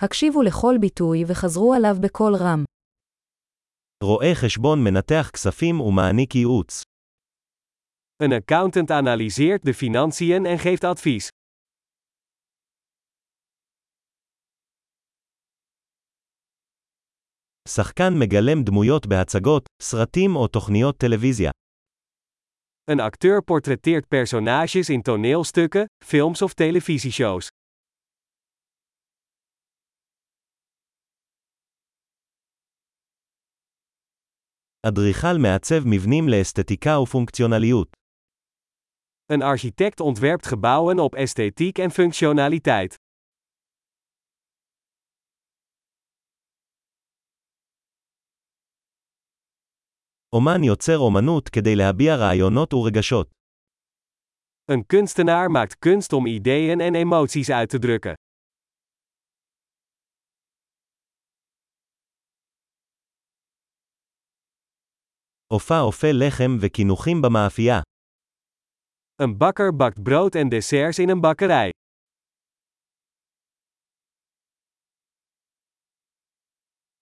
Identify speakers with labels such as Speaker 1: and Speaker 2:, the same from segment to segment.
Speaker 1: הקשיבו לכל ביטוי וחזרו עליו בקול רם.
Speaker 2: רואה חשבון מנתח כספים ומעניק ייעוץ.
Speaker 3: Een accountant analyseert de financiën en geeft advies.
Speaker 2: שחקן מגלם דמויות בהצגות, סרטים או תוכניות טלוויזיה.
Speaker 3: Een acteur portretteert personages in toneelstukken, films of televisieshows.
Speaker 2: אדריכל מעצב מבנים לאסתטיקה ופונקציונליות.
Speaker 3: Een architect ontwerpt gebouwen op esthetiek en functionaliteit.
Speaker 2: אומן יוצר אומנות כדי להביע רעיונות ורגשות.
Speaker 3: Een kunstenaar maakt kunst om ideeën en emoties uit te drukken.
Speaker 2: אופה אופה לחם וקינוחים במאפייה.
Speaker 3: Een bakker bakt brood en desserts in een bakkerij.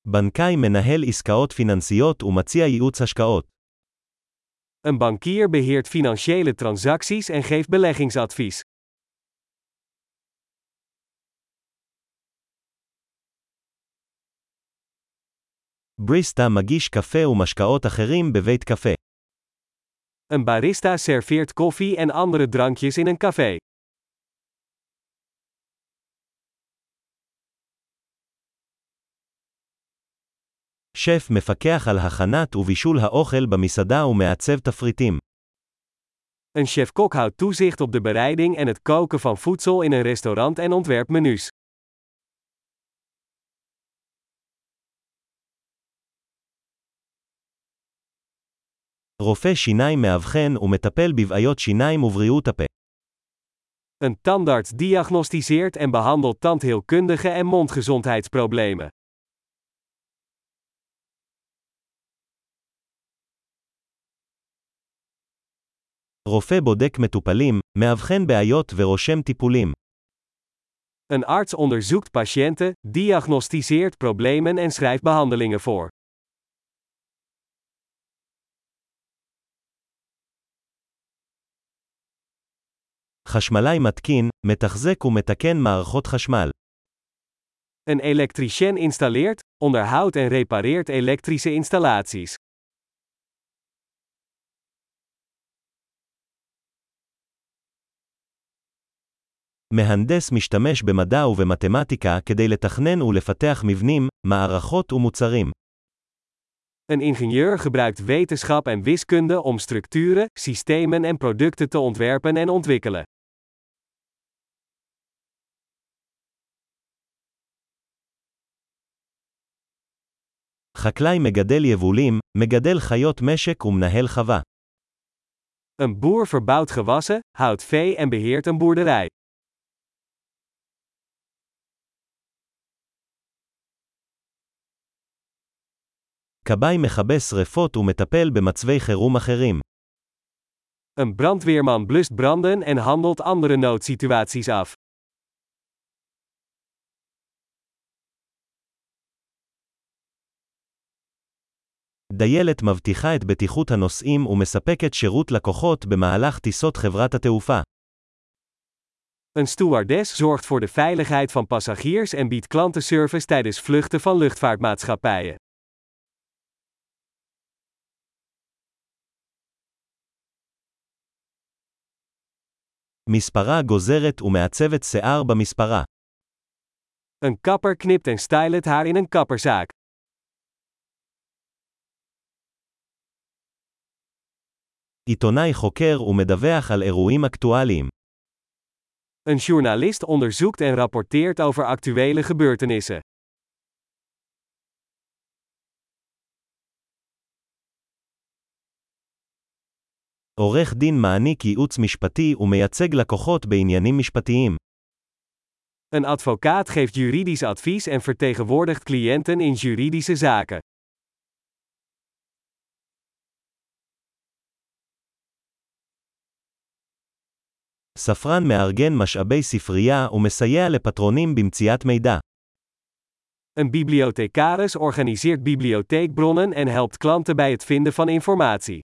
Speaker 2: בנקאי מנהל עסקאות פיננסיות ומציע ייעוץ השקעות.
Speaker 3: Een bankier beheert financiële transacties en geeft beleggingsadvies.
Speaker 2: בריסטה מגיש קפה ומשקאות אחרים בבית קפה.
Speaker 3: Een barista serveert koffie en andere drankjes in een café.
Speaker 2: שף מפקח על הכנת ובישול האוכל במסעדה ומעצב תפריטים.
Speaker 3: Een chef-kok houdt toezicht op de bereiding en het koken van voedsel in een restaurant en ontwerpt menus.
Speaker 2: רופא שיניים מאבחן ומטפל בבעיות שיניים ובריאות הפה.
Speaker 3: Een tandarts diagnosticeert en behandelt tandheelkundige en mondgezondheidsproblemen.
Speaker 2: רופא בודק מטופלים, מאבחן בעיות ורושם טיפולים.
Speaker 3: Een arts onderzoekt patiënten, diagnosticeert problemen en schrijft behandelingen voor.
Speaker 2: חשמלאי מתקין, מתחזק ומתקן מערכות חשמל.
Speaker 3: Een elektricien installeert, onderhoudt en repareert elektrische installaties.
Speaker 2: מהנדס משתמש במדע ובמתמטיקה כדי לתכנן ולפתח מבנים, מערכות ומוצרים.
Speaker 3: Een ingenieur gebruikt wetenschap en wiskunde om structuren, systemen en producten te ontwerpen en ontwikkelen.
Speaker 2: חקלאי מגדל יבולים, מגדל חיות משק ומנהל חווה.
Speaker 3: Een boer verbouwt gewassen, houdt vee en beheert een boerderij.
Speaker 2: כבאי מכבה שרפות ומטפל במצבי חירום אחרים.
Speaker 3: Een brandweerman blust branden en handelt andere noodsituaties af.
Speaker 2: דיילת מבטיחה את בטיחות הנוסעים ומספקת שירות לקוחות במהלך טיסות חברת התעופה.
Speaker 3: Een stewardess zorgt voor de veiligheid van passagiers en biedt klantenservice tijdens vluchten van luchtvaartmaatschappijen.
Speaker 2: מספרה גוזרת ומעצבת שיער במספרה.
Speaker 3: Een kapper knipt en stylet haar in een kapperzaak.
Speaker 2: עיתונאי חוקר ומדווח על אירועים אקטואליים.
Speaker 3: Een journalist onderzoekt en rapporteert over actuele gebeurtenissen.
Speaker 2: עורך דין מעניק ייעוץ משפטי ומייצג לקוחות בעניינים משפטיים.
Speaker 3: Een advocaat geeft juridisch advies en vertegenwoordigt cliënten in juridische zaken.
Speaker 2: ספרן מארגן משאבי ספרייה ומסייע לפטרונים במציאת מידע.
Speaker 3: Een bibliothecaris organiseert bibliotheekbronnen en helpt klanten bij het vinden van informatie.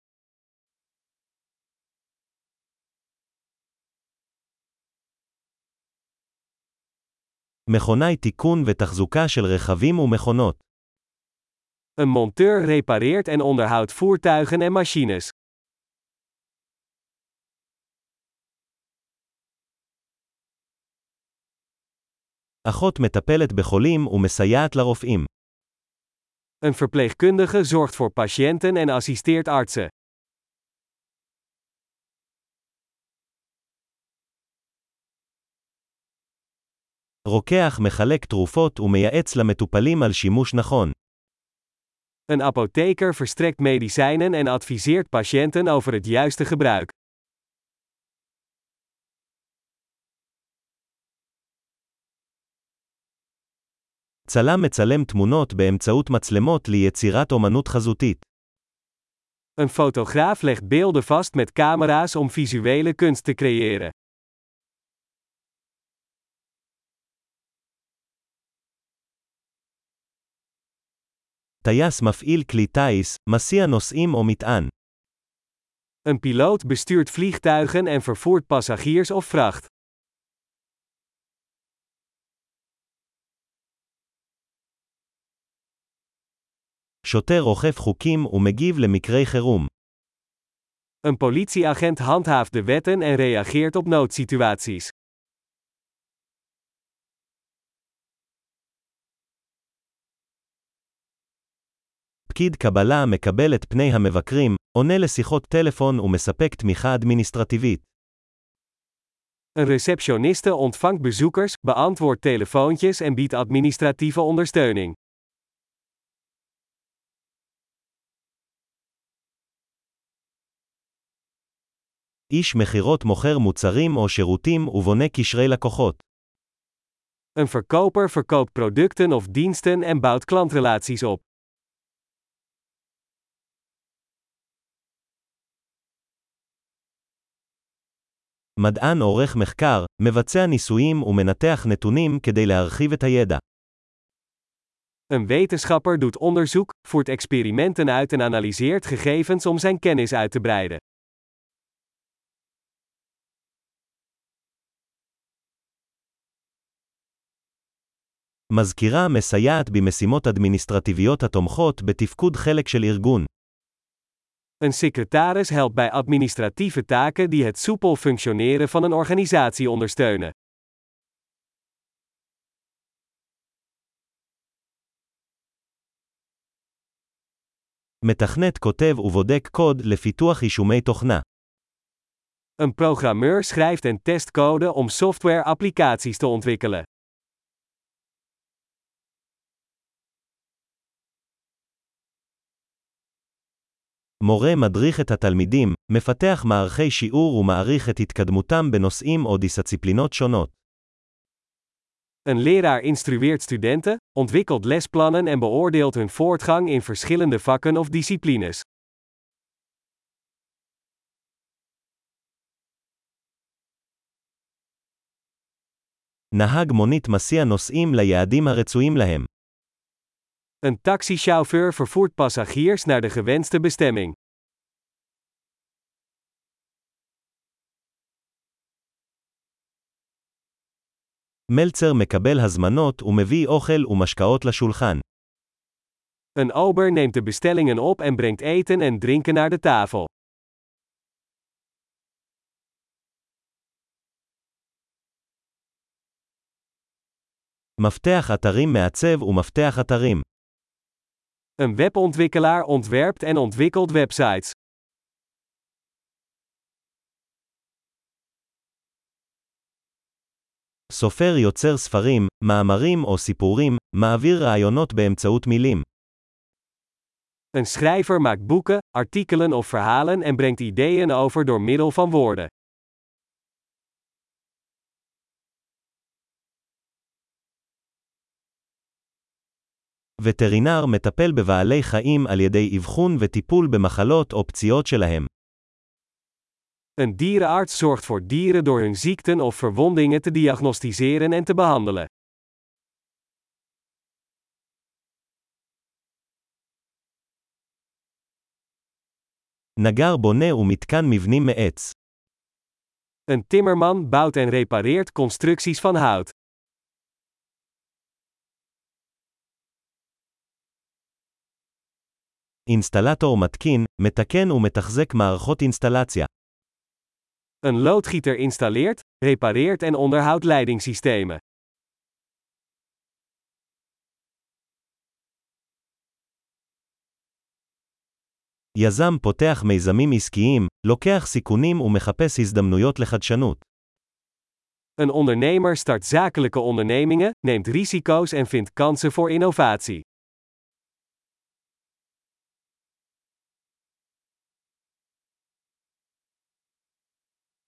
Speaker 2: מכונאי תיקון ותחזוקה של רכבים ומכונות.
Speaker 3: Een monteur repareert en onderhoudt voertuigen en machines.
Speaker 2: אחות מטפלת בחולים ומסייעת לרופאים.
Speaker 3: Een verpleegkundige zorgt voor patiënten en assisteert artsen.
Speaker 2: רוקח מחלק תרופות ומייעץ למטופלים על שימוש נכון.
Speaker 3: Een apotheker verstrekt medicijnen en adviseert patiënten over het juiste gebruik.
Speaker 2: צלם מצלם תמונות באמצעות מצלמות ליצירת אומנות חזותית.
Speaker 3: Een fotograaf legt beelden vast met camera's om visuele kunst te creëren.
Speaker 2: טייס מפעיל כלי טיס, מסיע נוסעים או מטען.
Speaker 3: Een piloot bestuurt vliegtuigen en vervoert passagiers of vracht.
Speaker 2: שוטר אוכף חוקים ומגיב למקרי חירום.
Speaker 3: Een politieagent handhaaft de wetten en reageert op noodsituaties.
Speaker 2: פקיד קבלה מקבל את פני המבקרים, עונה לשיחות טלפון ומספק תמיכה אדמיניסטרטיבית.
Speaker 3: Een receptioniste ontvangt bezoekers, beantwoordt telefoontjes en biedt administratieve ondersteuning.
Speaker 2: איש מכירות מוכר מוצרים או שירותים ובונה קשרי לקוחות.
Speaker 3: Een verkoper verkoopt producten of diensten en bouwt klantrelaties op.
Speaker 2: מדען עורך מחקר, מבצע ניסויים ומנתח נתונים כדי להרחיב את הידע.
Speaker 3: Een wetenschapper doet onderzoek, voert experimenten uit en analyseert gegevens om zijn kennis uit te breiden.
Speaker 2: מזכירה מסייעת במשימות אדמיניסטרטיביות התומכות בתפקוד חלק של ארגון.
Speaker 3: Een secretaris helpt bij administratieve taken die het soepel functioneren van een organisatie ondersteunen.
Speaker 2: מתכנת כותב ובודק קוד לפיתוח יישומי תוכנה.
Speaker 3: Een programmeur schrijft en test code om software-applicaties te ontwikkelen.
Speaker 2: מורה מדריך את התלמידים, מפתח מערכי שיעור ומעריך את התקדמותם בנושאים או דיסציפלינות שונות.
Speaker 3: Een leraar instrueert studenten, ontwikkelt lesplannen en beoordeelt hun voortgang in verschillende vakken of disciplines.
Speaker 2: נהג מונית מסיע נוסעים ליעדים הרצויים להם.
Speaker 3: Een taxichauffeur vervoert passagiers naar de gewenste bestemming.
Speaker 2: מלצר מקבל הזמנות ומביא אוכל ומשקאות לשולחן.
Speaker 3: Een ober neemt de bestellingen op en brengt eten en drinken naar de tafel.
Speaker 2: מפתח אתרים מעצב ומפתח אתרים.
Speaker 3: Een webontwikkelaar ontwerpt en ontwikkelt websites.
Speaker 2: סופר יוצר ספרים, מאמרים או סיפורים, מעביר רעיונות באמצעות מילים.
Speaker 3: Een schrijver maakt boeken, artikelen of verhalen en brengt ideeën over door middel van woorden.
Speaker 2: וטרינר מטפל בבעלי חיים על ידי אבחון וטיפול במחלות או פציעות שלהם.
Speaker 3: Een dierenarts zorgt voor dieren door hun ziekten of verwondingen te diagnosticeren en te behandelen.
Speaker 2: נגר בונה kan מבנים מעץ.
Speaker 3: Een timmerman bouwt en repareert constructies van hout.
Speaker 2: אינסטלטור מתקין, מתקן ומתחזק מערכות אינסטלציה.
Speaker 3: Een loodgieter installeert, repareert en onderhoudt leidingssystemen.
Speaker 2: יזם פותח מיזמים עסקיים, לוקח סיכונים ומחפש הזדמנויות לחדשנות.
Speaker 3: Een ondernemer start zakelijke ondernemingen, neemt risico's en vindt kansen voor innovatie.